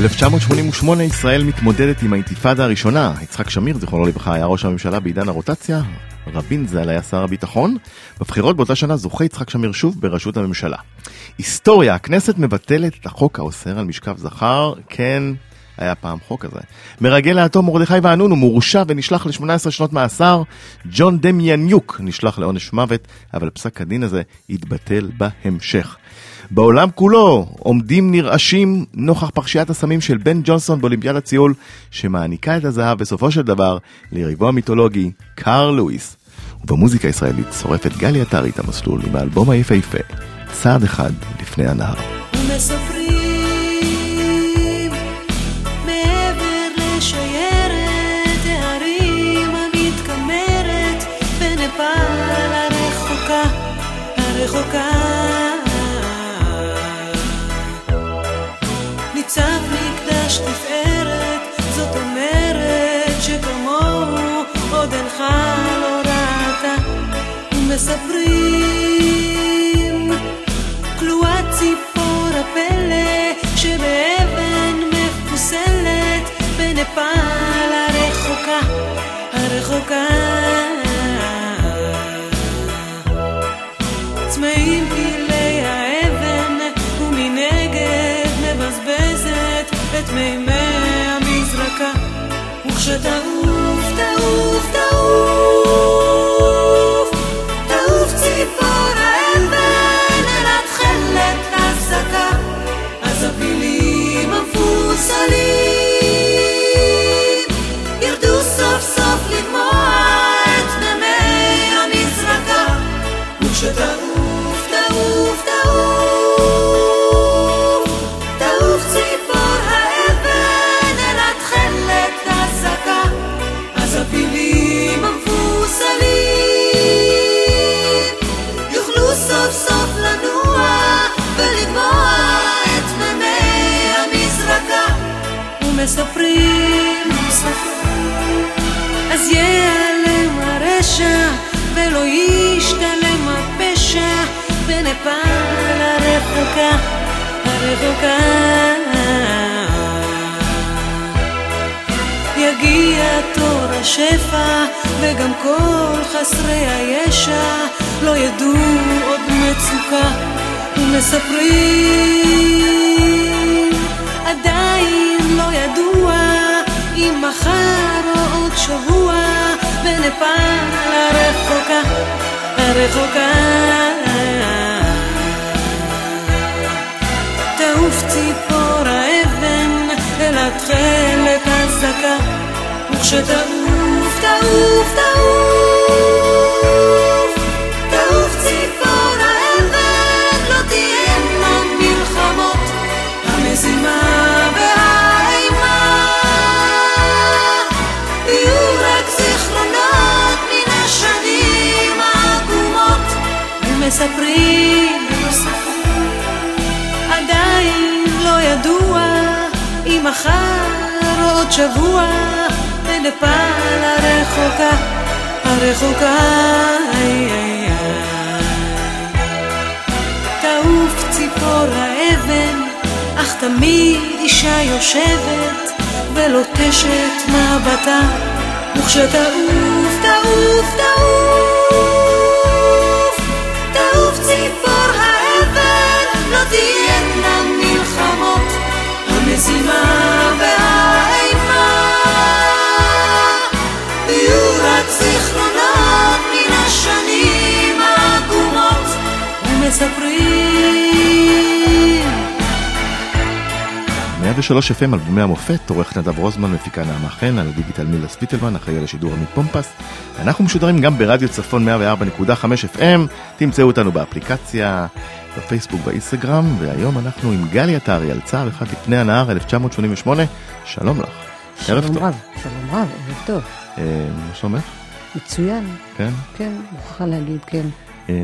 ב-1988 ישראל מתמודדת עם האינתיפאדה הראשונה. יצחק שמיר, זיכרונו לברכה, היה ראש הממשלה בעידן הרוטציה. רבין ז"ל היה שר הביטחון. בבחירות באותה שנה זוכה יצחק שמיר שוב בראשות הממשלה. היסטוריה, הכנסת מבטלת את החוק האוסר על משכב זכר. כן, היה פעם חוק כזה. מרגל האטום מרדכי ואנון הוא מורשע ונשלח ל-18 שנות מאסר. ג'ון דמיאניוק נשלח לעונש מוות, אבל פסק הדין הזה יתבטל בהמשך. בעולם כולו עומדים נרעשים נוכח פרשיית הסמים של בן ג'ונסון באולימפיאדת ציול, שמעניקה את הזהב בסופו של דבר ליריבו המיתולוגי קארל לואיס. ובמוזיקה הישראלית שורפת גלי עטרי את המסלול עם האלבום היפהפה, צעד אחד לפני הנהר. ומספרים ומספרים כלואה ציפור הפלא שבאבן מפוסלת בנפאל הרחוקה, הרחוקה. צמאים פילי האבן ומנגד מבזבזת את מימי המזרקה וכשתעוף, ולא ישתלם הפשע. בנפאל הרחוקה, הרחוקה. יגיע תור השפע וגם כל חסרי הישע לא ידעו עוד מצוקה. ומספרים עדיין לא ידוע אם מחר או עוד שבוע בנפאל הרחוקה, הרחוקה. תעוף ציפור האבן אל התכלת הזקה וכשתעוף, עוד שבוע בנפאל הרחוקה, הרחוקה. תעוף ציפור האבן, אך תמיד אישה יושבת ולוטשת מבטה, וכשתעוף, תעוף, תעוף, תעוף ציפור לא תהיינה מלחמות, המזימה והאימה, זיכרונות מן השנים העגומות, ומספרים 103 FM אלבומי המופת, עורך נדב רוזמן, מפיקה נעמה חן, על הדיגיטל מילה ספיטלמן, אחראי על השידור עמית פומפס. אנחנו משודרים גם ברדיו צפון 104.5 FM, תמצאו אותנו באפליקציה, בפייסבוק, באינסטגרם, והיום אנחנו עם גלי עטרי על צער אחד לפני הנהר 1988. שלום לך. ערב שלום. רב, שלום רב, ערב טוב. אה, מה שלומך? מצוין, כן. כן, מוכרחה להגיד, כן. אה,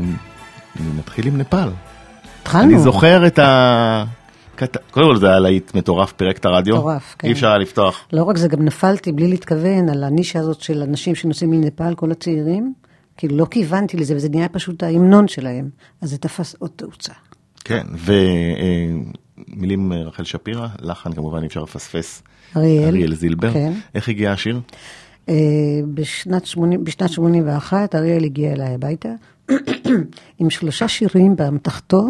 נתחיל עם נפאל. התחלנו. אני זוכר את ה... קודם כל זה היה להיט מטורף, פירק את הרדיו. מטורף, כן. אי אפשר היה לפתוח. לא רק זה, גם נפלתי בלי להתכוון על הנישה הזאת של אנשים שנוסעים מנפאל, כל הצעירים. כאילו, לא כיוונתי לזה, וזה נהיה פשוט ההמנון שלהם. אז זה תפס עוד תאוצה. כן, ומילים רחל שפירא, לחן כמובן אי אפשר לפספס. אריאל. אריאל זילבר. כן. איך הגיע השיר? אה, בשנת, 80, בשנת 81 אריאל הגיע אליי הביתה עם שלושה שירים באמתחתו,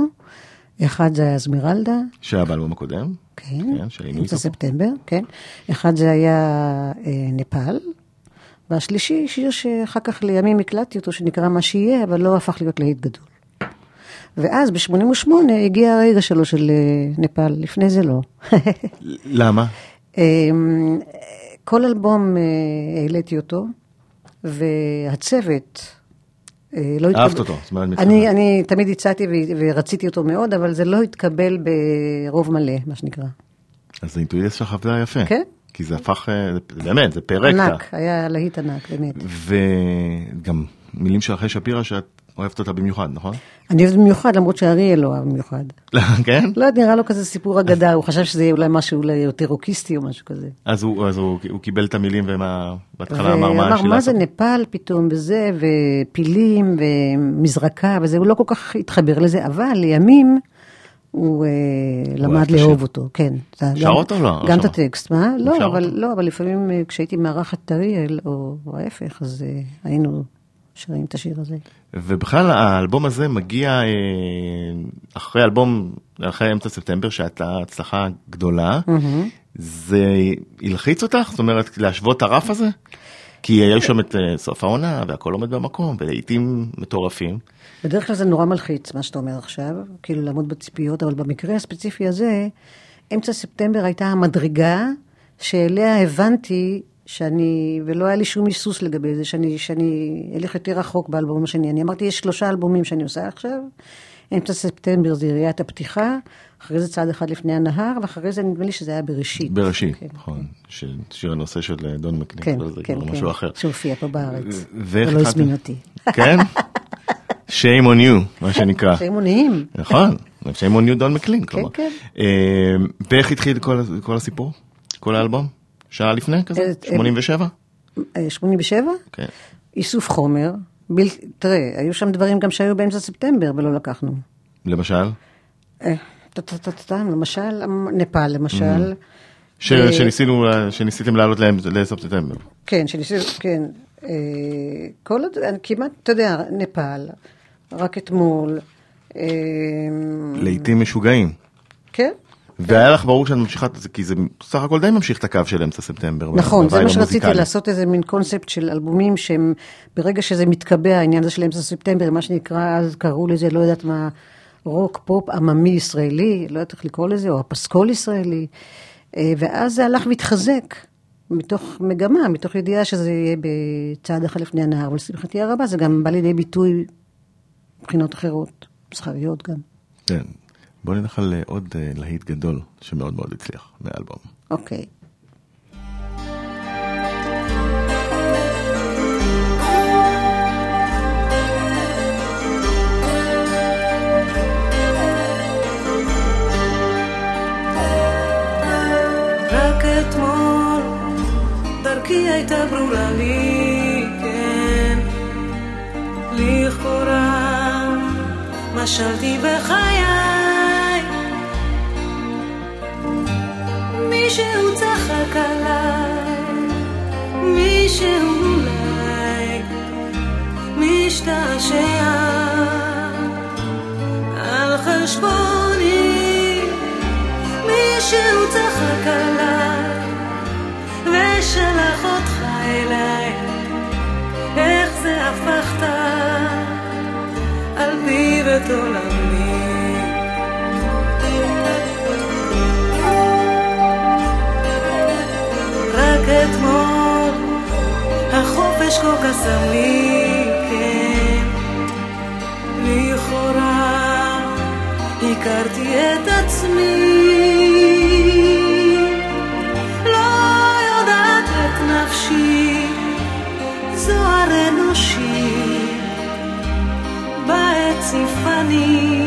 אחד זה היה אזמירלדה, שהיה באלבום הקודם. כן, כן, אמצע. ספטמבר, כן, אחד זה היה אה, נפאל, והשלישי שיר שאחר כך לימים הקלטתי אותו, שנקרא מה שיהיה, אבל לא הפך להיות להיט גדול. ואז ב-88 הגיע הרגע שלו של אה, נפאל, לפני זה לא. למה? כל אלבום אה, העליתי אותו, והצוות אה, לא התקבל... אהבת אותו, זאת אומרת, אני, מתחבר. אני תמיד הצעתי ורציתי אותו מאוד, אבל זה לא התקבל ברוב מלא, מה שנקרא. אז האינטואיציה שלך עבדה יפה. כן. כי זה הפך, אה, באמת, זה פירק. ענק, היה להיט ענק, באמת. וגם מילים של רחל שפירא שאת אוהבת אותה במיוחד, נכון? אני אוהבת במיוחד, למרות שאריאל לא אוהב במיוחד. כן? לא נראה לו כזה סיפור אגדה, הוא חשב שזה יהיה אולי משהו אולי יותר רוקיסטי או משהו כזה. אז הוא, אז הוא, הוא קיבל את המילים ומה, בהתחלה אמר מה לי מה זה. נפאל פתאום, וזה, ופילים, ומזרקה, וזה, הוא לא כל כך התחבר לזה, אבל לימים הוא אה, למד לאהוב. אותו, כן. שר אותו או לא? גם לא את. הטקסט, מה? לא, אבל. לא, אבל לפעמים אה, כשהייתי מארחת את אריאל, או או ההפך, אז אה, היינו שרים את השיר הזה. ובכלל האלבום הזה מגיע אה, אחרי אלבום, אחרי אמצע ספטמבר שהייתה הצלחה גדולה. זה הלחיץ אותך? זאת אומרת להשוות את הרף הזה? כי היו שם את אה, סוף העונה והכל עומד במקום ולעיתים מטורפים. בדרך כלל זה נורא מלחיץ, מה שאתה אומר עכשיו, כאילו לעמוד בציפיות, אבל במקרה הספציפי הזה, אמצע ספטמבר הייתה המדרגה שאליה הבנתי שאני, ולא היה לי שום היסוס לגבי זה, שאני, שאני אלך יותר רחוק באלבום השני. אני אמרתי, יש שלושה אלבומים שאני עושה עכשיו, אמצע ספטמבר זה יריית הפתיחה, אחרי זה צעד אחד לפני הנהר, ואחרי זה נדמה לי שזה היה בראשית. בראשית, כן. נכון, ש- שיר הנושא של אה, דון מקנין, כן, זה כן, כן, משהו אחר. שהופיע פה בארץ, ולא? הזמין אותי. כן? shame on you, מה שנקרא. שהם עוניים. נכון, shame on you דון מקלין, כלומר. כן. אה, ואיך התחיל כל הסיפור? כל האלבום? שעה לפני כזה? אה, אה, 87? אה, 87? כן. איסוף חומר, בל... תראה, היו שם דברים גם שהיו באמצע ספטמבר ולא לקחנו. למשל? אה, למשל, נפאל למשל. ש- אה, שניסינו, שניסיתם לעלות להם לסוף ספטמבר. כן, שניסינו, כן. אה, כל עוד, כמעט, אתה יודע, נפאל, רק אתמול. אה, לעיתים משוגעים. כן, והיה לך ברור שאת ממשיכה את זה, כי זה בסך הכל די ממשיך את הקו של אמצע ספטמבר. נכון, זה מה שרציתי המוזיקלי. לעשות איזה מין קונספט של אלבומים שהם, ברגע שזה מתקבע, העניין הזה של אמצע ספטמבר, מה שנקרא, אז קראו לזה, לא יודעת מה, רוק, פופ, עממי ישראלי, לא יודעת איך לקרוא לזה, או הפסקול ישראלי, אה, ואז זה הלך והתחזק, מתוך מגמה, מתוך ידיעה שזה יהיה בצעד אחד לפני הנהר, ולשמחתי הרבה זה גם בא לידי ביטוי מבחינות אחרות, מסחריות גם. כן. בוא נלך על אה, עוד אה, להיט גדול שמאוד מאוד הצליח מהאלבום. אוקיי. אתמול דרכי הייתה ברורה לי, כן, לכאורה משלתי בחיי. מישהו צחק עליי, מישהו אולי משתעשע על חשבוני. מישהו צחק עליי ושלח אותך אליי איך זה הפכת על פיו את עולמי אתמול. החופש כה קסם לי, כן. לכאורה הכרתי את עצמי. לא יודעת את נפשי זוהר אנושי. בעת ציפני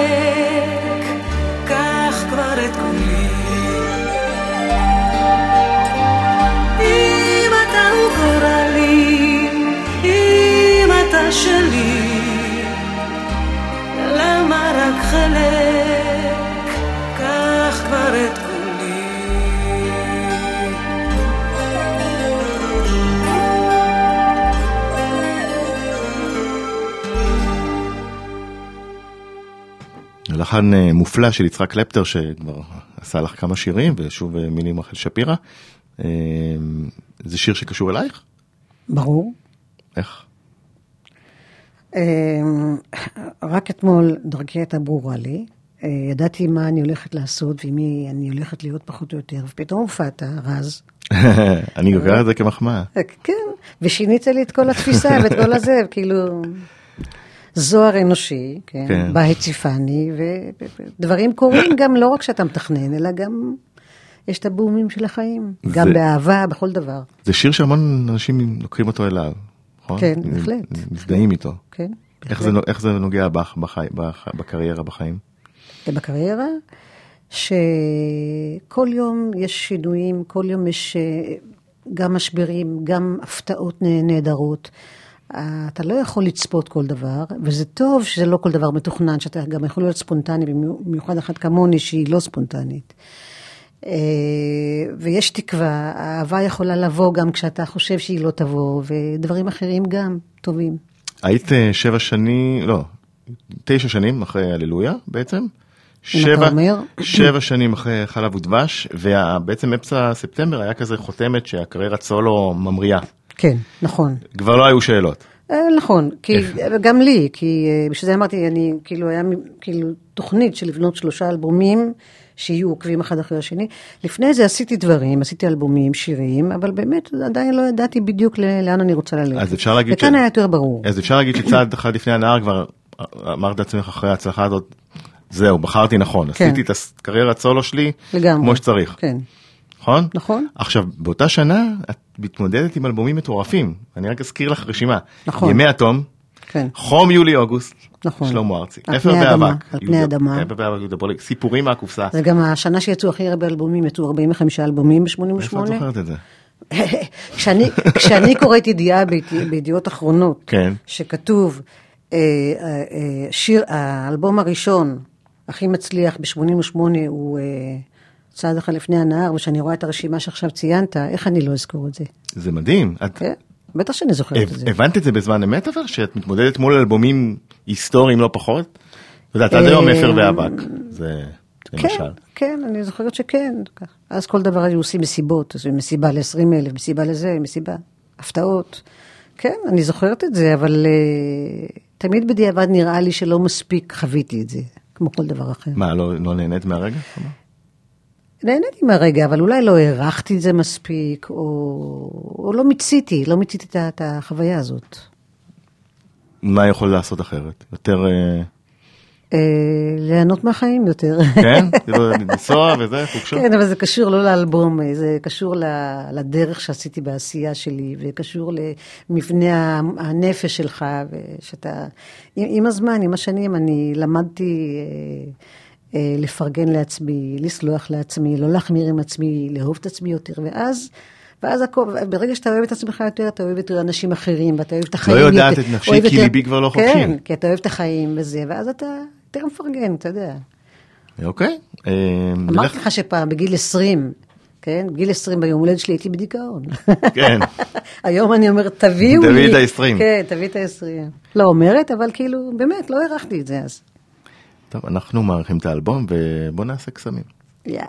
לחן אה, מופלא של יצחק קלפטר שכבר עשה לך כמה שירים ושוב אה, מילים רחל שפירא. אה, זה שיר שקשור אלייך? ברור. איך? אמ, רק אתמול דרכי הייתה ברורה לי. אה, ידעתי מה אני הולכת לעשות ועם מי אני הולכת להיות פחות או יותר, ופתאום הופעת, רז. אני לוקח את זה כמחמאה. אה, כן, ושינית לי את כל התפיסה ואת כל הזה, כאילו... זוהר אנושי, כן, כן. בה הציפני, ודברים קורים גם לא רק שאתה מתכנן, אלא גם יש את הבומים של החיים, גם זה- באהבה, בכל דבר, זה שיר שהמון אנשים לוקחים אותו אליו, נכון? כן, בהחלט. מזדהים איתו. כן. איך זה, איך זה נוגע בך בחי, בח, בקריירה בחיים? בקריירה, שכל יום יש שינויים, כל יום יש אה, גם משברים, גם הפתעות נה- נהדרות. אתה לא יכול לצפות כל דבר, וזה טוב שזה לא כל דבר מתוכנן, שאתה גם יכול להיות ספונטני, במיוחד אחת כמוני שהיא לא ספונטנית. אה, ויש תקווה, האהבה יכולה לבוא גם כשאתה חושב שהיא לא תבוא, ודברים אחרים גם טובים. היית אה, שבע שנים, לא, תשע שנים אחרי הללויה בעצם. שבע. שבע שנים אחרי חלב ודבש, ובעצם אמצע ספטמבר היה כזה חותמת שהקריירת סולו ממריאה. כן, נכון. כבר לא היו שאלות. אה, נכון, כי גם לי, כי אה, בשביל זה אמרתי, אני, כאילו, היה כאילו תוכנית של לבנות שלושה אלבומים שיהיו עוקבים אחד אחרי השני. לפני זה עשיתי דברים, עשיתי אלבומים, שירים, אבל באמת עדיין לא ידעתי בדיוק לאן אני רוצה ללכת. אז אפשר להגיד וכאן ש- היה יותר ברור. אז אפשר להגיד שצעד אחד לפני הנהר כבר אמרת לעצמך אחרי ההצלחה הזאת, זהו, בחרתי נכון, כן. עשיתי את הקריירת סולו שלי לגמרי. כמו שצריך, כן, נכון? נכון. עכשיו, באותה שנה את מתמודדת עם אלבומים מטורפים, אני רק אזכיר לך רשימה. נכון. ימי התום, כן. חום יולי-אוגוסט, נכון. שלמה ארצי, אפר ואבק, על פני האדמה. אפר ואבק, יהודה בולק, סיפורים מהקופסה. זה גם השנה שיצאו הכי הרבה אלבומים, יצאו 45 אלבומים איפה את ב-88. זוכרת את זה? כשאני, כשאני קוראת ידיעה בידי- בידיעות אחרונות, כן. שכתוב, אה, אה, אה, שיר, האלבום הראשון, הכי מצליח ב-88, הוא אה, צעד אחד לפני הנהר, וכשאני רואה את הרשימה שעכשיו ציינת, איך אני לא אזכור את זה? זה מדהים. את כן, בטח שאני זוכרת את זה. הבנת את זה בזמן אמת אבל? שאת מתמודדת מול אלבומים היסטוריים לא פחות? את יודעת, עד היום אפר ואבק. זה כן, למשל. כן, אני זוכרת שכן. אז כל דבר היו עושים מסיבות, אז מסיבה ל-20 אלף, מסיבה לזה, מסיבה, הפתעות. כן, אני זוכרת את זה, אבל uh, תמיד בדיעבד נראה לי שלא מספיק חוויתי את זה, כמו כל דבר אחר. מה, לא לא נהנית מהרגע? נהניתי מהרגע, אבל אולי לא הערכתי את זה מספיק, או, או לא מיציתי, לא מיציתי את את החוויה הזאת. מה יכול לעשות אחרת? יותר, אה, אה, ליהנות מהחיים יותר. כן? כאילו, לנסוע וזה, חופשות? כן, אבל זה קשור לא לאלבום, זה קשור לדרך שעשיתי בעשייה שלי, וקשור למבנה הנפש שלך, ושאתה... עם, עם הזמן, עם השנים, אני למדתי אה, אה, לפרגן לעצמי, לסלוח לעצמי, לא להחמיר עם עצמי, לאהוב את עצמי יותר, ואז... ואז הכל, ברגע שאתה אוהב את עצמך יותר, אתה אוהב יותר אנשים אחרים, ואתה אוהב את החיים יותר. יודעת את נפשי, כי יותר- ליבי כבר לא כן, חופשי. כי אתה אוהב את החיים וזה, ואז אתה יותר מפרגן, אתה יודע. אוקיי. אה, אמרתי לך שפעם, בגיל 20, כן? בגיל 20 ביום הולדת שלי הייתי בדיכאון. כן. היום אני אומרת, תביאו לי. תביאי את ה-20. כן, תביאי את ה-20. לא אומרת, אבל כאילו, באמת, לא הערכתי את זה אז. טוב, אנחנו מארחים את האלבום ובוא נעשה קסמים. יא.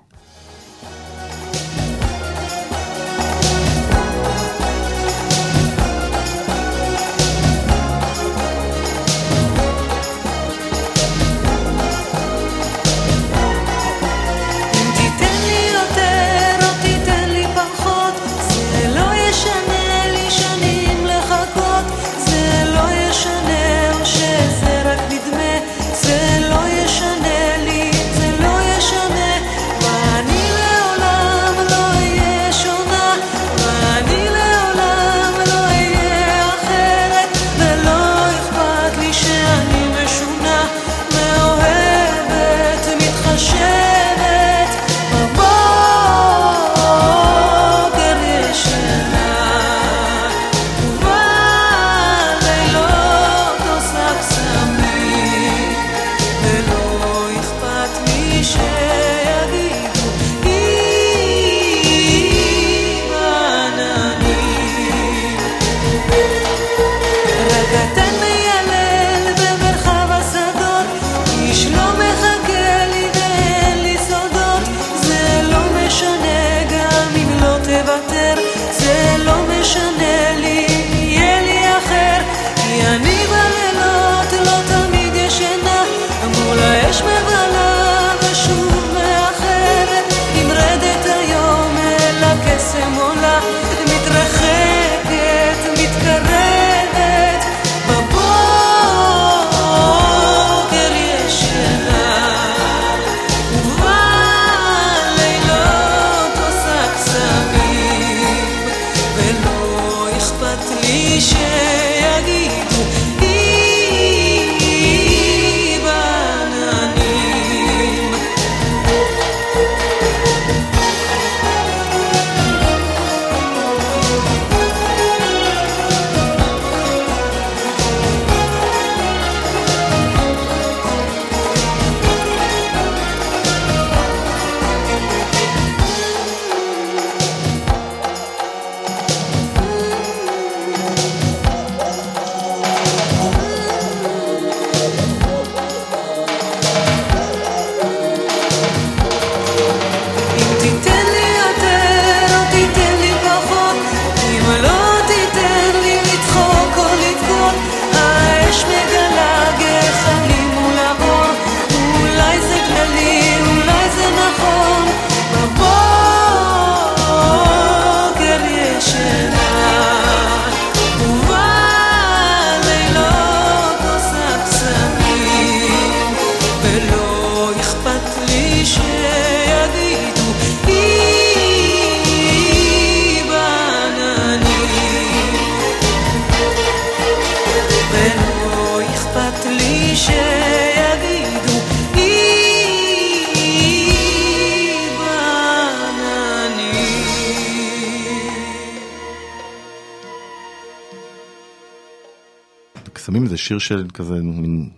שיר של כזה מין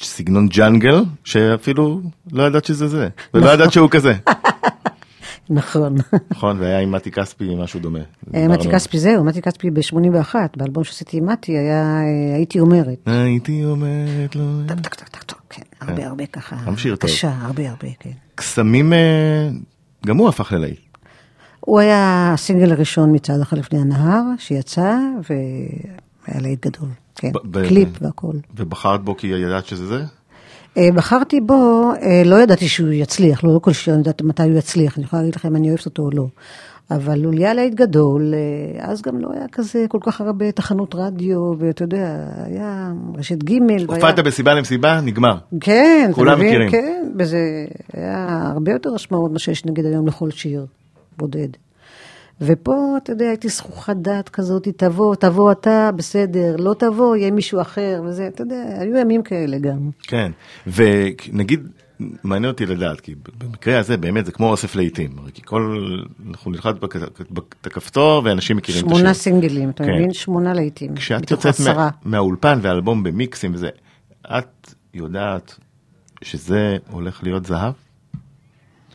סגנון ג'אנגל, שאפילו לא ידעת שזה זה, ולא ידעת שהוא כזה. נכון. נכון, והיה עם מתי כספי משהו דומה. אה, מתי כספי זהו, מתי כספי ב-81, באלבום שעשיתי עם מתי היה אה, הייתי אומרת. הייתי אומרת לו... טק טק טק טק טק, כן, הרבה הרבה ככה. גם שיר טוב. קשה, הרבה הרבה, כן. קסמים, אה, גם הוא הפך ללהיט. הוא היה הסינגל הראשון מצעד אחד לפני הנהר, שיצא, והיה להיט גדול. כן, ב- קליפ והכל. ובחרת בו כי ידעת שזה זה? אה, בחרתי בו, אה, לא ידעתי שהוא יצליח, לא כל שיר אני יודעת מתי הוא יצליח, אני יכולה להגיד לכם אם אני אוהבת אותו או לא. אבל הוא נהיה להיט גדול, אה, אז גם לא היה כזה כל כך הרבה תחנות רדיו, ואתה יודע, היה רשת ג' והיה... הופעת במסיבה למסיבה, נגמר. כן, אתה כולם מבין? מכירים. כן, וזה היה הרבה יותר משמעות מה שיש נגיד היום לכל שיר בודד. ופה, אתה יודע, הייתי זכוכת דעת כזאת, תבוא, תבוא אתה, בסדר, לא תבוא, יהיה מישהו אחר, וזה, אתה יודע, היו ימים כאלה גם. כן, ונגיד, מעניין אותי לדעת, כי במקרה הזה באמת זה כמו אוסף להיטים, כי כל, אנחנו נלחץ את הכפתור ואנשים מכירים את השיר. שמונה סינגלים, אתה כן. מבין? שמונה להיטים. כשאת יוצאת מה. מהאולפן והאלבום במיקסים וזה, את יודעת שזה הולך להיות זהב?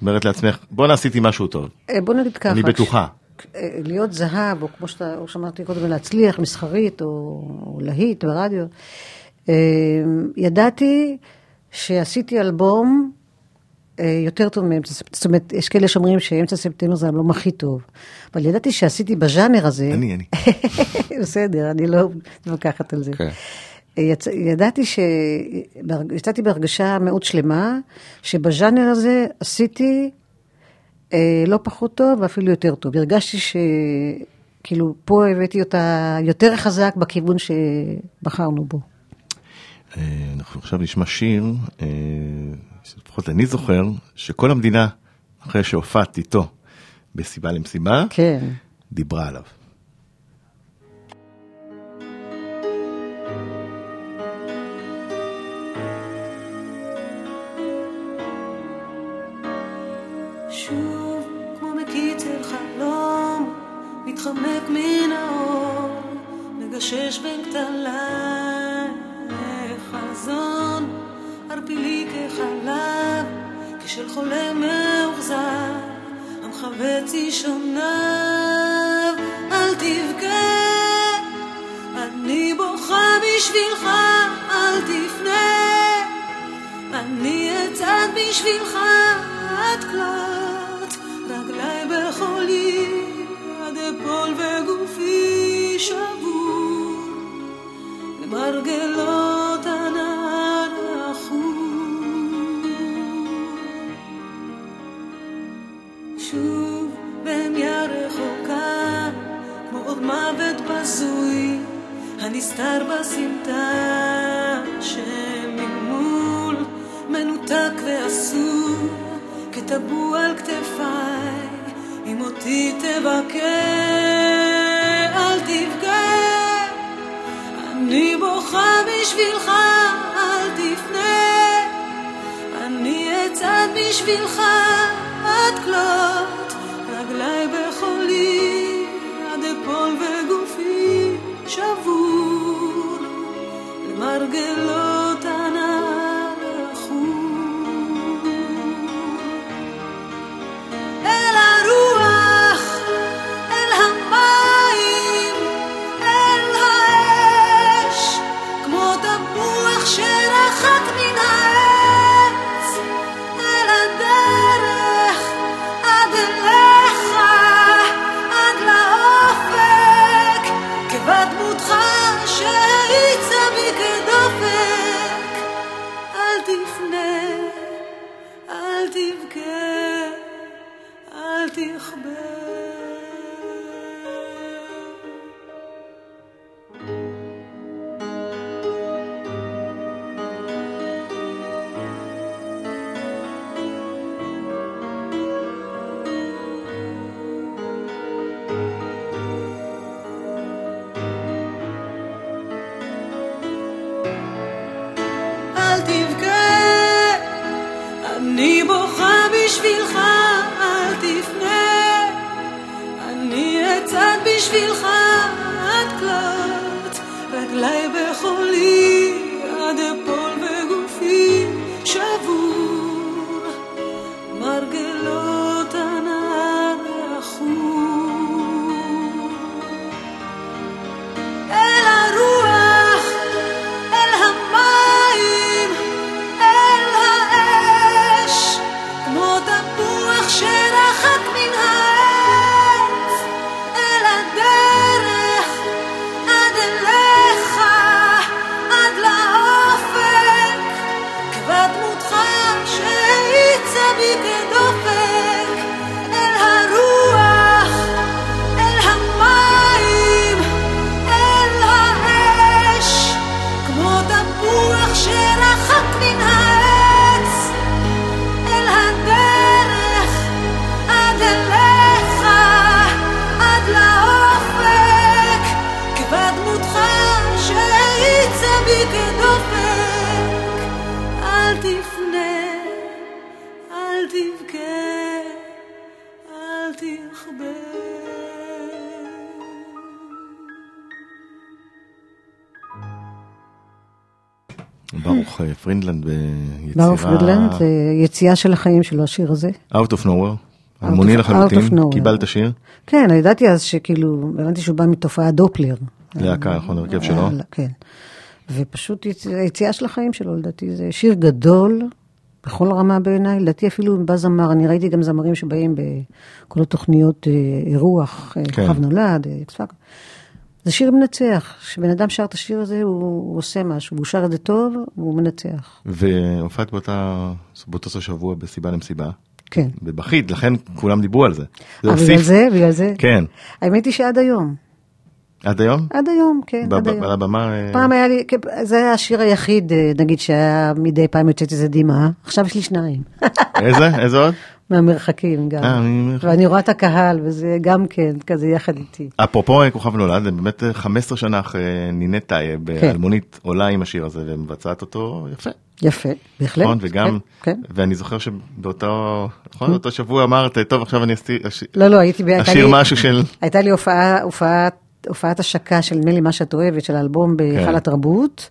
אומרת לעצמך, בואנה עשיתי משהו טוב, אה, בוא נגיד ככה. אני בטוחה. אה, להיות זהב, או כמו שאתה, או שאמרתי קודם, להצליח מסחרית, או, או להיט ברדיו, אה, ידעתי שעשיתי אלבום אה, יותר טוב מאמצע ספטמבר, זאת אומרת, יש כאלה שאומרים שאמצע ספטמבר זה האלבום הכי טוב, אבל ידעתי שעשיתי בז'אנר הזה, אני, אני. בסדר, אני לא מתווכחת על זה. כן. יצ... ידעתי ש... יצאתי בהרגשה מאוד שלמה, שבז'אנר הזה עשיתי אה, לא פחות טוב ואפילו יותר טוב. הרגשתי שכאילו פה הבאתי אותה יותר חזק בכיוון שבחרנו בו. אה, אנחנו עכשיו נשמע שיר, אה, שלפחות אני זוכר, שכל המדינה, אחרי שהופעת איתו בסיבה למסיבה, כן. דיברה עליו. מתחמק מן האור, מגשש בין כתליי לחזון, ערפילי כחלב, כשל חולה מאוכזב, המחבץ אישוניו, אל תבכה, אני בוכה בשבילך, אל תפנה. אני אצעד בשבילך עד כלות, מרגלות החום. שוב בהמיה רחוקה, כמו עוד מוות בזוי, הנסתר בסמטה, שממול מנותק ואסור, כטבוע על כתפיי, אם אותי תבקר, אני בוכה בשבילך, אל תפנה. אני אצעד בשבילך עד כלות פרינדלנד ברוך ביצירה פרידלנד, זה יציאה של החיים שלו, השיר הזה. Out of Nowhere, אלמוני of- לחלוטין. קיבלת שיר, כן, אני ידעתי אז שכאילו, הבנתי שהוא בא מתופעת דופלר. להקה, נכון, הרכב שלו. אה, כן. ופשוט יצ- היציאה של החיים שלו, לדעתי, זה שיר גדול, בכל רמה בעיניי, לדעתי אפילו בא זמר, אני ראיתי גם זמרים שבאים בכל התוכניות אה, אירוח, אה, כן. כוכב נולד, אה, אקס פאק. זה שיר מנצח, כשבן אדם שר את השיר הזה, הוא, הוא עושה משהו, הוא שר את זה טוב, הוא מנצח. והופעת באותה, באותו שבוע בסיבה למסיבה, כן. בבכית, לכן כולם דיברו על זה. זה אה, בגלל הוסיף, זה? בגלל זה? כן, האמת היא שעד היום. עד היום? עד היום, כן, ב- עד ב- היום. על הבמה, אה, פעם היה לי, כן, זה היה השיר היחיד, אה, נגיד, שהיה מדי פעם יוצאת איזה דמעה, עכשיו יש לי שניים. איזה? איזה עוד? מהמרחקים גם. אה, ממרחק. ואני רואה את הקהל, וזה גם כן, כזה יחד איתי. אפרופו אה, כוכב נולד, זה באמת אה, 15 שנה אחרי נינת טייב, כן. אלמונית עולה עם השיר הזה ומבצעת אותו יפה. יפה, בהחלט. נכון, וגם, כן, כן. ואני זוכר שבאותו, נכון, באותו שבוע אמרת, טוב עכשיו אני אסתיר, אש- לא, לא, הייתי... אשיר לי- משהו של, הייתה לי הופעה, הופעת, הופעת השקה של נדמה לי מה שאת אוהבת, של האלבום בהיכל כן. התרבות,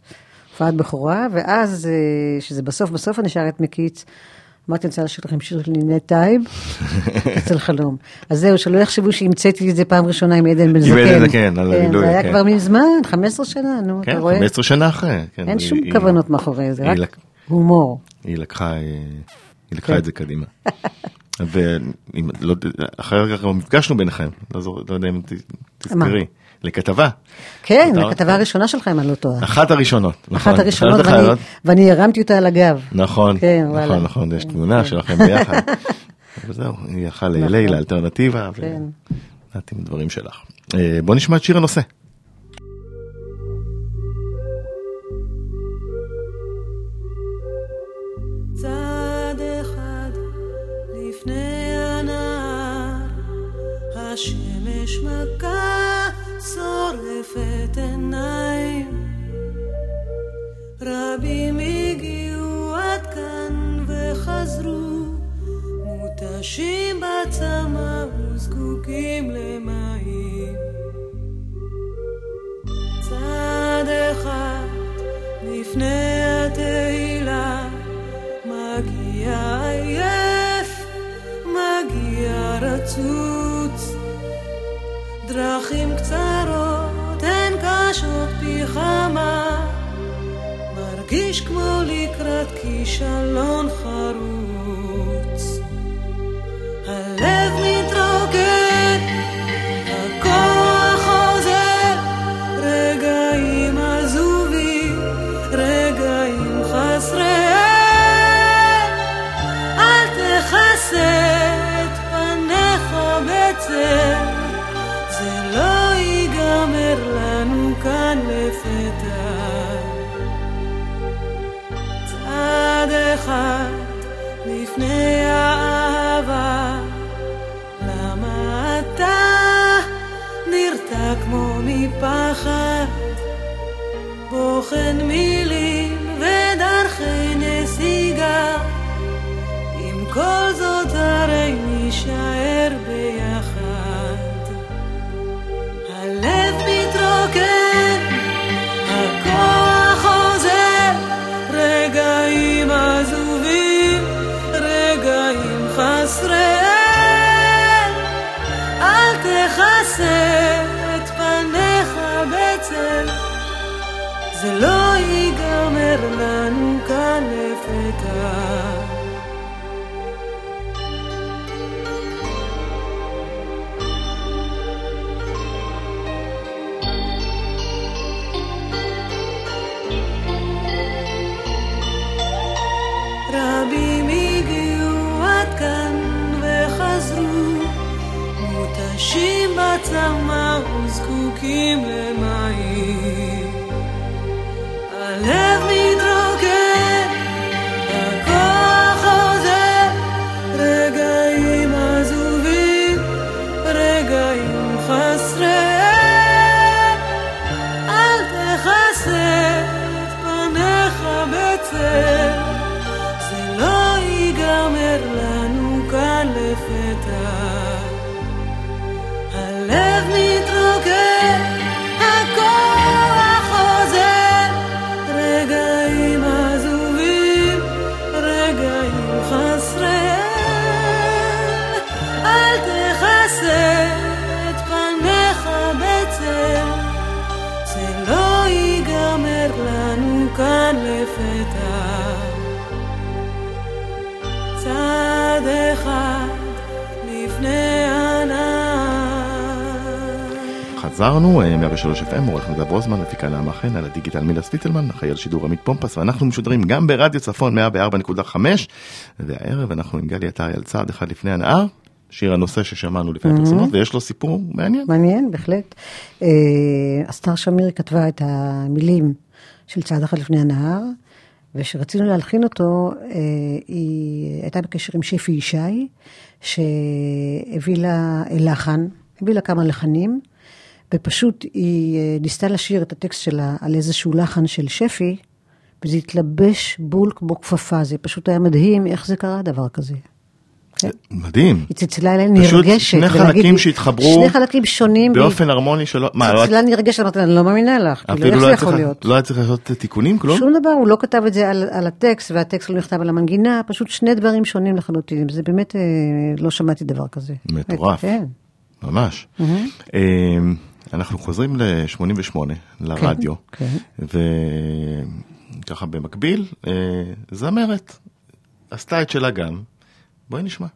הופעת בכורה, ואז, אה, שזה בסוף, בסוף אני שרת מקיץ, אמרתי, אני רוצה לשיר לכם שיר של נינת טייב, אצל חלום. אז זהו, שלא יחשבו שהמצאתי את זה פעם ראשונה עם עדן בן עם זקן. עדן זקן, על כן, הגילוי, זה היה כן. כבר מזמן, 15 שנה, נו, כן, אתה רואה? 15 שנה אחרי. כן, אין שום כוונות מאחורי זה, רק הומור. היא לקחה, כן. את זה קדימה. ואחרי כך גם נפגשנו ביניכם, לא לא יודע אם? תזכרי. לכתבה. כן, הכתבה הראשונה שלך, אם אני לא טועה. אחת הראשונות. נכון. אחת הראשונות, ואני-. ואני הרמתי אותה על הגב. נכון, כן, וואלה. נכון, נכון, יש תמונה שלכם ביחד. וזהו, היא הלכה ל-LA, לאלטרנטיבה, כן. ונתתי עם דברים שלך. אה, בוא נשמע את שיר הנושא. לפני הנהר, השמש מכה שורפת עיניים. רבים הגיעו עד כאן וחזרו, מותשים בצמא וזקוקים למים. צד אחד לפני התהילה מגיע עייף, מגיע רצוץ. דרכים קצרות הן קשות פי מרגיש כמו לקראת כישלון חרוץ. זה לא ייגמר לנו כאן לפתע. רבים וזקוקים למים. חזרנו, אה, 103 FM, עורך נדב רוזמן, מפיקה נעמה חן, על הדיגיטל מילה סוויטלמן, אחראי על שידור עמית פומפס, ואנחנו משודרים גם ברדיו צפון 104.5, והערב אנחנו עם גלי עטרי על צעד אחד לפני הנהר, שיר הנושא ששמענו לפני הפרסומות, ויש לו סיפור מעניין. מעניין, בהחלט. אה, אסתר שמיר כתבה את המילים של צעד אחד לפני הנהר, וכשרצינו להלחין אותו, אה, היא הייתה בקשר עם שפי ישי, שהביא לה לחן, הביא לה כמה לחנים, ופשוט היא אה, ניסתה לשיר את הטקסט שלה על איזשהו לחן של שפי, וזה התלבש בול כמו כפפה, זה פשוט היה מדהים איך זה קרה דבר כזה. כן. מדהים. היא צלצלה אליי פשוט נרגשת. שני ולהגיד חלקים שהתחברו שני חלקים שונים. באופן הרמוני שלא, מה, לא, צלצלה נרגשת, אמרתי לה, אני לא מאמינה לך, כאילו, אפילו איך לא זה היה יכול צריך- להיות? לא היה צריך לעשות תיקונים, כלום? שום דבר, הוא לא כתב את זה על, על הטקסט, והטקסט לא נכתב על המנגינה, פשוט שני דברים שונים לחלוטין. זה באמת, אה, לא שמעתי דבר כזה. מטורף. כן. ממש. אנחנו חוזרים ל-88, לרדיו, כן. וככה במקביל, אה, זמרת עשתה את שלה גם. בואי נשמע.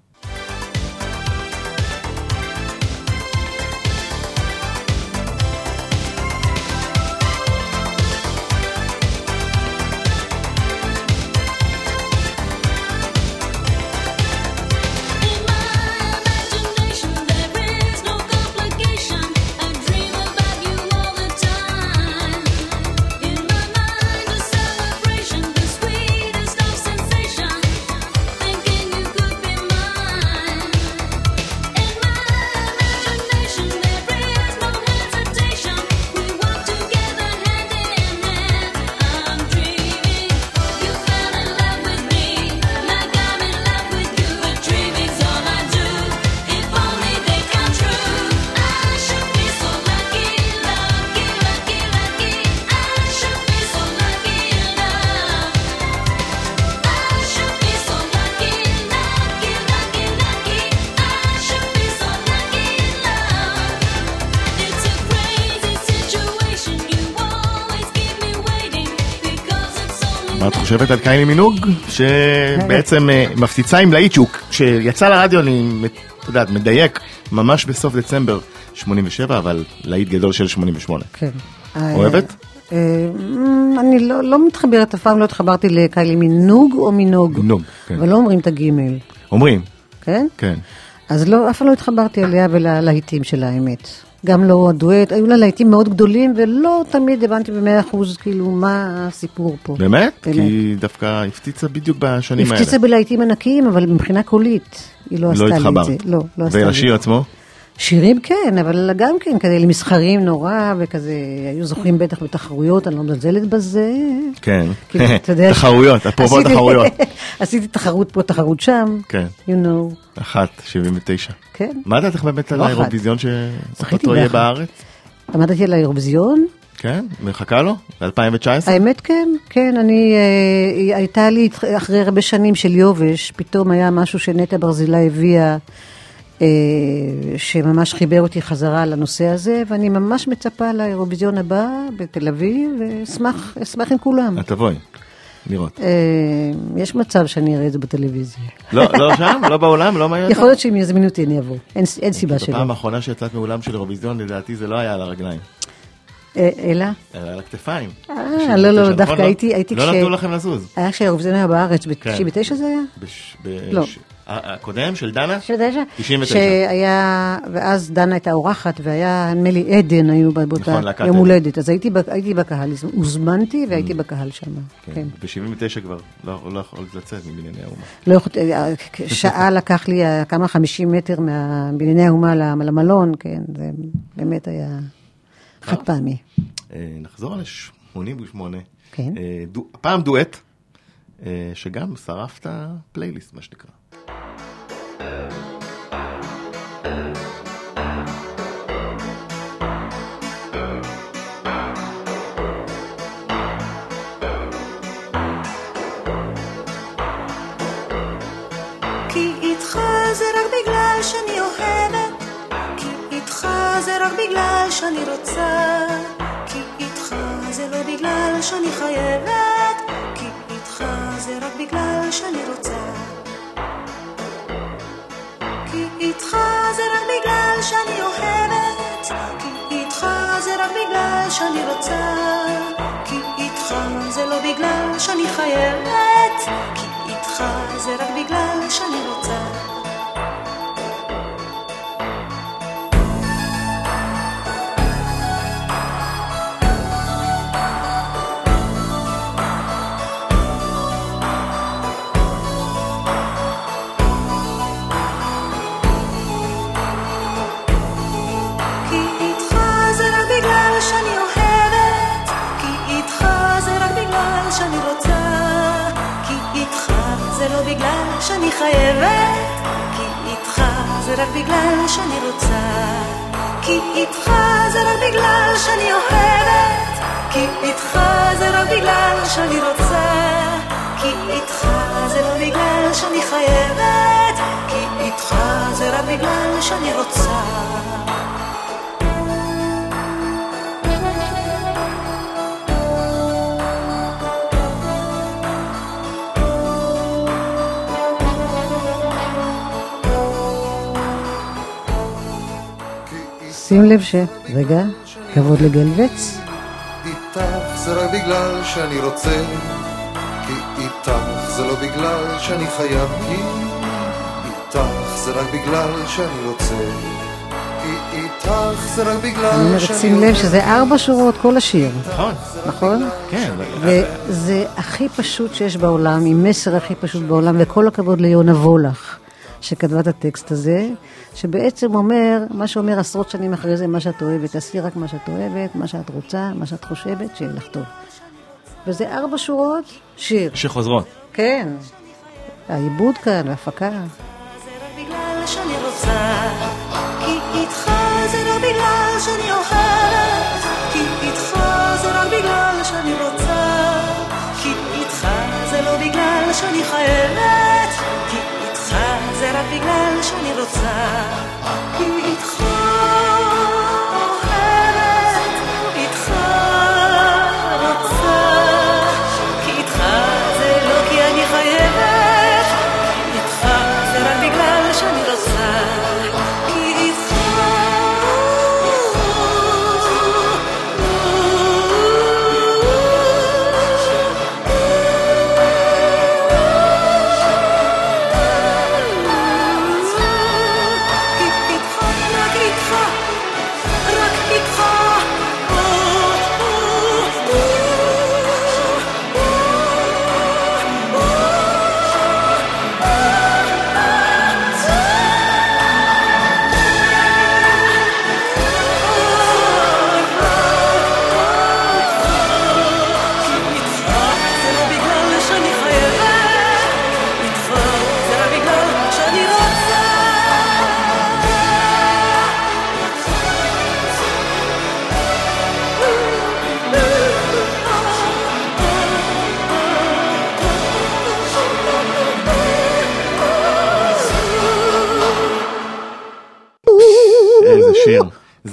חושבת על קיילי מינוג? שבעצם אה, מפציצה עם להיט כשיצא לרדיו אני, את יודעת, מדייק, ממש בסוף דצמבר 87, אבל להיט גדול של 88. כן. אוהבת? אה, אה, אני לא, לא מתחברת, אף פעם לא התחברתי לקיילי מנוג או מנוג. מנוג, כן. אבל לא אומרים את הגימל, אומרים, כן? כן. אז לא, אף פעם לא התחברתי אליה וללהיטים שלה, האמת. גם לא הדואט, היו לה להיטים מאוד גדולים, ולא תמיד הבנתי במאה אחוז, כאילו, מה הסיפור פה. באמת? באמת. כי היא דווקא הפציצה בדיוק בשנים האלה. הפציצה בלהיטים ענקיים, אבל מבחינה קולית, היא לא עשתה לי את התחברת. זה. לא, לא עשתה לי את זה. ולשיר עצמו? שירים כן, אבל גם כן, כאלה מסחרים נורא, וכזה, היו זוכים בטח בתחרויות, אני לא מזלזלת בזה. כן. כאילו, יודע תחרויות, אפרופו תחרויות. עשיתי תחרות פה, תחרות שם. כן. you know, אחת, 79. כן. מה דעתך באמת על לא. האירוויזיון שאותו יהיה. בארץ? עמדתי על האירוויזיון, כן? מחכה לו? ב-2019? האמת כן, כן, אני, אה, הייתה לי אחרי הרבה שנים של יובש, פתאום היה משהו שנטע ברזילי הביאה, אה, שממש חיבר אותי חזרה לנושא הזה, ואני ממש מצפה לאירוויזיון הבא בתל אביב, ואשמח אשמח עם כולם. את תבואי, לראות. אה, יש מצב שאני אראה את זה בטלוויזיה. לא, לא שם? לא בעולם? לא מעניין? יכול להיות שאם יזמינו אותי אני אבוא, אין, אין סיבה שלא. בפעם האחרונה שיצאת מאולם של אירוויזיון, לדעתי זה לא היה על הרגליים, אה, אלא? אלא על הכתפיים. אה, לא, לא? דווקא הייתי, הייתי לא נתנו לכם לזוז. היה כשהאירוויזיון היה בארץ, כן. ב-99 זה היה? לא. ש- ה- הקודם של דנה? 99? 99. שהיה, ואז דנה הייתה אורחת, והיה, נדמה לי, עדן היו באותה נכון, יום. הולדת. אז הייתי, הייתי בקהל, הוזמנתי והייתי בקהל שם. כן. ב-79 כבר לא לא יכולת לצאת מבנייני האומה. לא יכולתי, אה, שעה לקח לי אה, כמה חמישים מטר מבנייני האומה למ- למלון, כן, זה באמת היה חד פעמי. אה, נחזור ל-88. כן. הפעם דואט, אה, שגם שרף את הפלייליסט, מה שנקרא. שאני רוצה, כי איתך זה לא בגלל שאני חייבת, כי איתך זה רק בגלל שאני רוצה. איתך זה רק בגלל שאני אוהבת, כי איתך זה רק בגלל שאני רוצה, כי איתך זה לא בגלל שאני חייבת, כי איתך זה רק בגלל שאני רוצה. שאני חייבת, כי איתך זה רק בגלל שאני רוצה, כי איתך זה רק בגלל שאני אוהבת, כי איתך זה רק בגלל שאני רוצה, כי איתך זה לא בגלל שאני חייבת, כי איתך זה רק בגלל שאני רוצה. שים לב ש... רגע, כבוד לגלבץ. איתך זה רק בגלל שאני רוצה, כי איתך זה לא בגלל שאני חייב, כי איתך זה רק בגלל שאני רוצה, כי איתך זה רק אני אומרת, שים לב שזה ארבע שורות כל השיר, נכון, נכון? כן. וזה הכי פשוט שיש בעולם, עם מסר הכי פשוט בעולם, וכל הכבוד ליונה וולך, שכתבה את הטקסט הזה, שבעצם אומר, מה שאומר עשרות שנים אחרי זה, מה שאת אוהבת, תעשי רק מה שאת אוהבת, מה שאת רוצה, מה שאת חושבת, שיהיה לך טוב. וזה ארבע שורות, שיר. שחוזרות. כן. העיבוד כאן, ההפקה. שאני לא שאני חייבת, רק בגלל שאני רוצה, כי איתך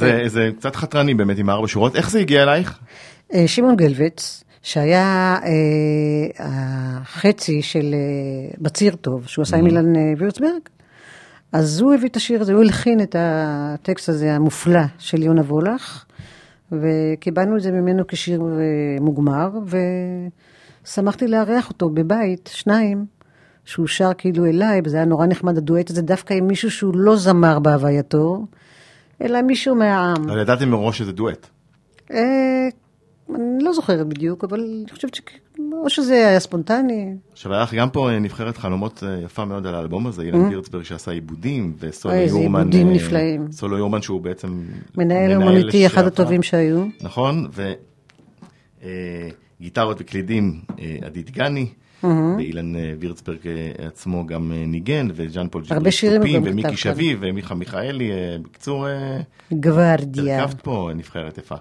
זה, זה קצת חתרני באמת עם ארבע שורות. איך זה הגיע אלייך? אה, שמעון גלבץ, שהיה אה, החצי של אה, בציר טוב, שהוא עשה עם אילן אה, וירצברג, אז הוא הביא את השיר הזה, הוא הלחין את הטקסט הזה המופלא של יונה וולך, וקיבלנו את זה ממנו כשיר אה, מוגמר, ושמחתי לארח אותו בבית, שניים, שהוא שר כאילו אליי, וזה היה נורא נחמד, הדואט הזה, דווקא עם מישהו שהוא לא זמר בהווייתו, אלא מישהו מהעם. אבל ידעתם מראש שזה דואט. אה, אני לא זוכרת בדיוק, אבל אני חושבת ש... או שזה היה ספונטני. עכשיו היה לך גם פה אה, נבחרת חלומות אה, יפה מאוד על האלבום הזה, אילן וירצברג שעשה עיבודים, וסולו Mm-hmm. אוי, איזה יורמן, עיבודים נפלאים. סולו יורמן שהוא בעצם מנהל אומנותי, אחד. הטובים שהיו. נכון, וגיטרות וקלידים עדי דגני, Mm-hmm. ואילן אה, וירצברג אה, עצמו גם אה, ניגן, וז'אן פול גם ומיקי. שביב, ומיכה מיכאלי, בקיצור, גוורדיה. הרכבת פה נבחרת יפה.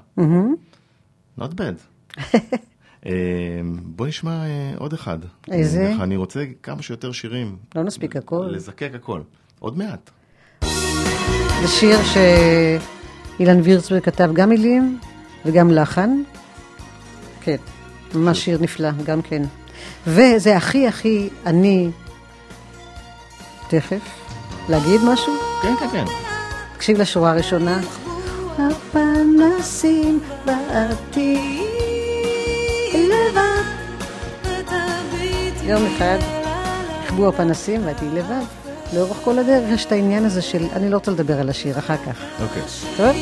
Not bad. בוא נשמע עוד אחד. איזה? אני רוצה כמה שיותר שירים. לא נספיק הכל. לזקק הכל. עוד מעט. זה שיר שאילן וירצברג כתב גם מילים וגם לחן. כן, ממש שיר נפלא, גם כן. וזה הכי הכי אני... תכף, להגיד משהו? כן, כן, כן. תקשיב לשורה הראשונה. הפנסים בעתיד לבד. יום אחד יכבו הפנסים והייתי לבד. לאורך כל הדרך יש את העניין הזה של, אני לא רוצה לדבר על השיר, אחר כך. אוקיי. טוב?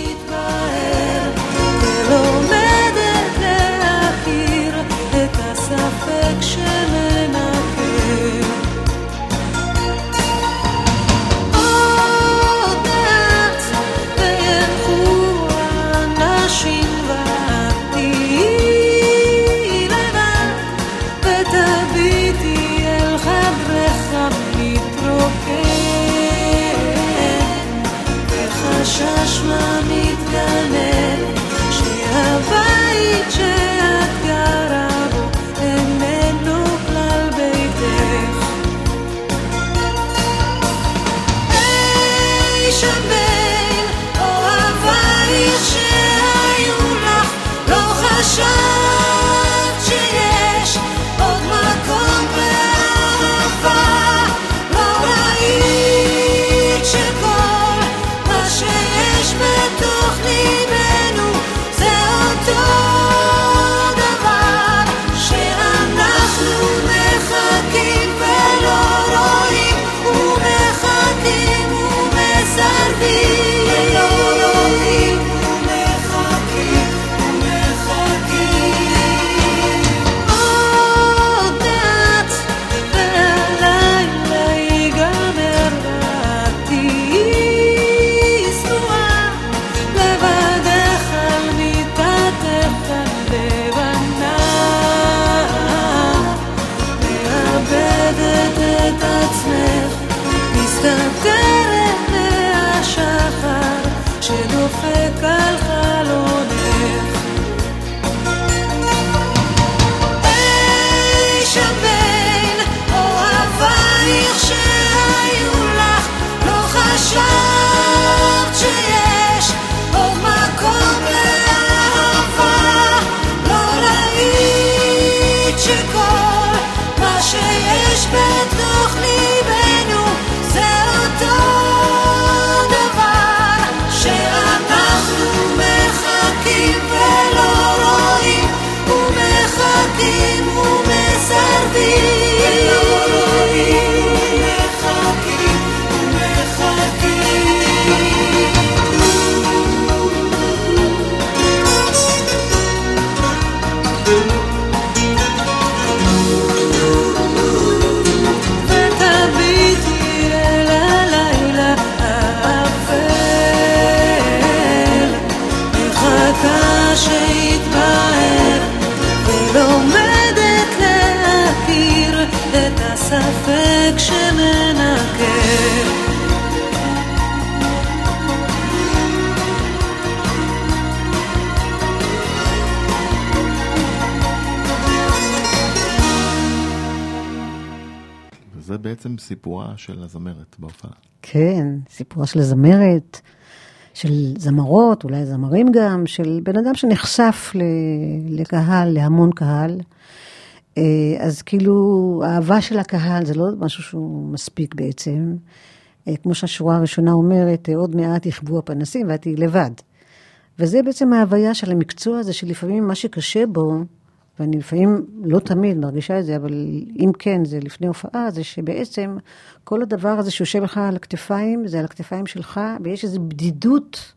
סיפורה של הזמרת בהופעה. כן, סיפורה של הזמרת. של זמרות, אולי זמרים גם, של בן אדם שנחשף לקהל, להמון קהל. אה, אז כאילו, האהבה של הקהל זה לא משהו שהוא מספיק בעצם. אה, כמו שהשורה הראשונה אומרת, אה, עוד מעט יכבו הפנסים ואת תהיי לבד. וזה בעצם ההוויה של המקצוע הזה, שלפעמים מה שקשה בו, ואני לפעמים, לא תמיד מרגישה את זה, אבל אם כן, זה לפני הופעה, זה שבעצם כל הדבר הזה שיושב לך על הכתפיים, זה על הכתפיים שלך, ויש איזו בדידות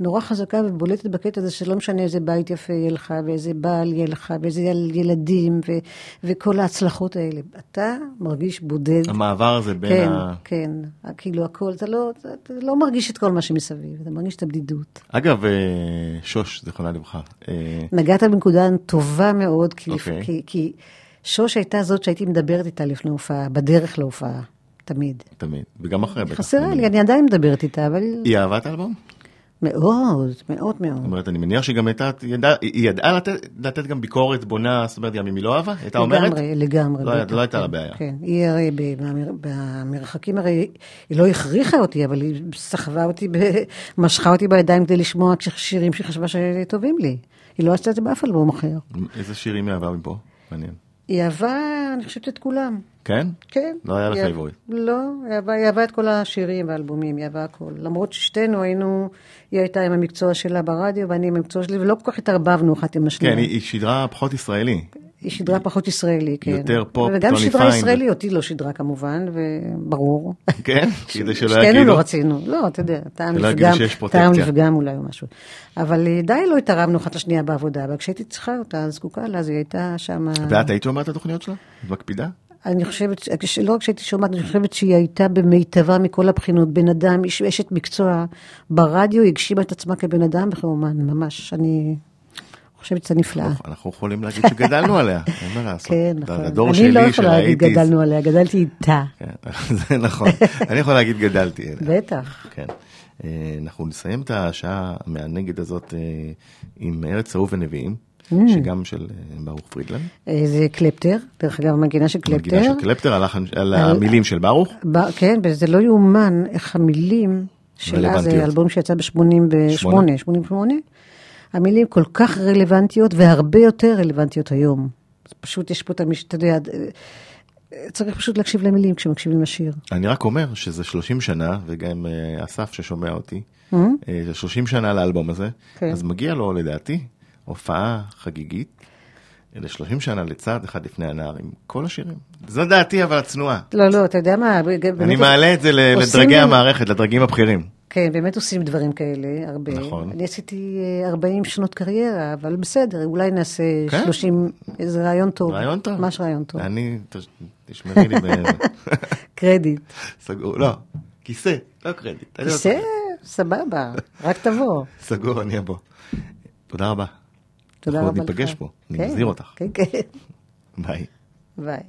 נורא חזקה ובולטת בקטע הזה, שלא משנה איזה בית יפה יהיה לך, ואיזה בעל יהיה לך, ואיזה ילדים, ו- וכל ההצלחות האלה. אתה מרגיש בודד. המעבר הזה בין כן, ה... כן, כאילו הכל, אתה לא, אתה, לא מרגיש את כל מה שמסביב, אתה מרגיש את הבדידות. אגב, אה, שוש, זיכרונה לברכה. אה, נגעת בנקודה טובה מאוד, כי, אוקיי. כי, כי שוש הייתה זאת שהייתי מדברת איתה לפני הופעה, בדרך להופעה, תמיד. תמיד, וגם אחרי בטח. חסרה לי, אני עדיין מדברת איתה, אבל היא אהבה את האלבום? מאוד, מאוד זאת מאוד. אומרת, אני מניח שהיא גם הייתה, היא ידעה לתת- לתת גם ביקורת בונה, זאת אומרת, גם אם היא לא אהבה, הייתה אומרת? לגמרי, לגמרי. לא בטח, לא הייתה לה כן, בעיה. כן, היא הרי במרחקים, הרי היא לא הכריחה אותי, אבל היא סחבה אותי, משכה אותי בידיים כדי לשמוע שירים שהיא חשבה שטובים לי. היא לא עשתה את זה באף אלבום אחר. איזה שירים היא אהבה מפה? מעניין. היא אהבה, אני חושבת, את כולם. כן? כן. לא היה היא- favorite. לא, היא אהבה, היא אהבה את כל השירים והאלבומים, היא אהבה הכל. למרות ששתינו היינו, היא הייתה עם המקצוע שלה ברדיו ואני עם המקצוע שלי, ולא כל כך התערבבנו אחת עם השנייה. כן, היא שידרה פחות ישראלי. היא שידרה פחות ישראלי, כן. יותר פופ, וגם טוני שידרה פיין. ישראלי, אותי לא שידרה כמובן, וברור. כן? כדי שלא שתינו יגידו. לא רצינו, לא, אתה יודע, טעם לפגם, שיש פרוטקציה. טעם לפגם אולי או משהו. אבל אה, די לא התערבנו אחת לשנייה בעבודה, אבל כשהייתי צריכה אותה, זקוקה לה, אז היא הייתה שם... ואת היית שומעת את התוכניות שלה? את מקפידה? אני חושבת, לא רק שהייתי שומעת, אני חושבת שהיא הייתה במיטבה מכל הבחינות. בן אדם, אשת מקצוע ברדיו, הגשימה את עצמה כבן אדם וכאומן, ממש. אני חושבת שזה נפלאה. אנחנו יכולים להגיד שגדלנו עליה, אין מה לעשות. כן, נכון. הדור אני שלי לא יכולה להגיד גדלנו עליה, גדלתי איתה. כן, זה נכון. אני יכול להגיד גדלתי אליה. בטח. כן. אה, אנחנו נסיים את השעה המענגת הזאת אה, עם ארץ אהוב ונביאים, Mm. שגם של אה, ברוך פרידלנד. אה, זה קלפטר, דרך אגב, מנגינה של קלפטר. מנגינה של קלפטר, על החן- על המילים של ברוך. כן, וזה לא יאומן איך המילים שלה. זה אלבום שיצא ב-88, שמונה. 88, המילים כל כך רלוונטיות והרבה יותר רלוונטיות היום. פשוט יש פה את המש... אתה יודע, צריך פשוט להקשיב למילים כשמקשיבים לשיר. אני רק אומר שזה 30 שנה, וגם אה, אסף ששומע אותי, Mm-hmm. אה, זה 30 שנה לאלבום הזה, כן. אז מגיע לו לדעתי הופעה חגיגית ל-30 שנה לצד אחד לפני הנער עם כל השירים. זו דעתי אבל הצנועה. לא, לא, אתה יודע מה, אני מעלה את זה לדרגי המערכת, לדרגים הבכירים. כן, באמת עושים דברים כאלה, הרבה. נכון. אני עשיתי אה, 40 שנות קריירה, אבל בסדר, אולי נעשה כן. 30, איזה רעיון טוב. רעיון טוב. ממש רעיון טוב. אני, תשמרי לי, ב- קרדיט. סגור, לא, כיסא, לא קרדיט. לא כיסא. סבבה, רק תבוא. סגור, אני אבוא. תודה רבה. תודה אנחנו רבה עוד לך. ניפגש פה, אני כן, מזהיר אותך. כן, כן. ביי. ביי.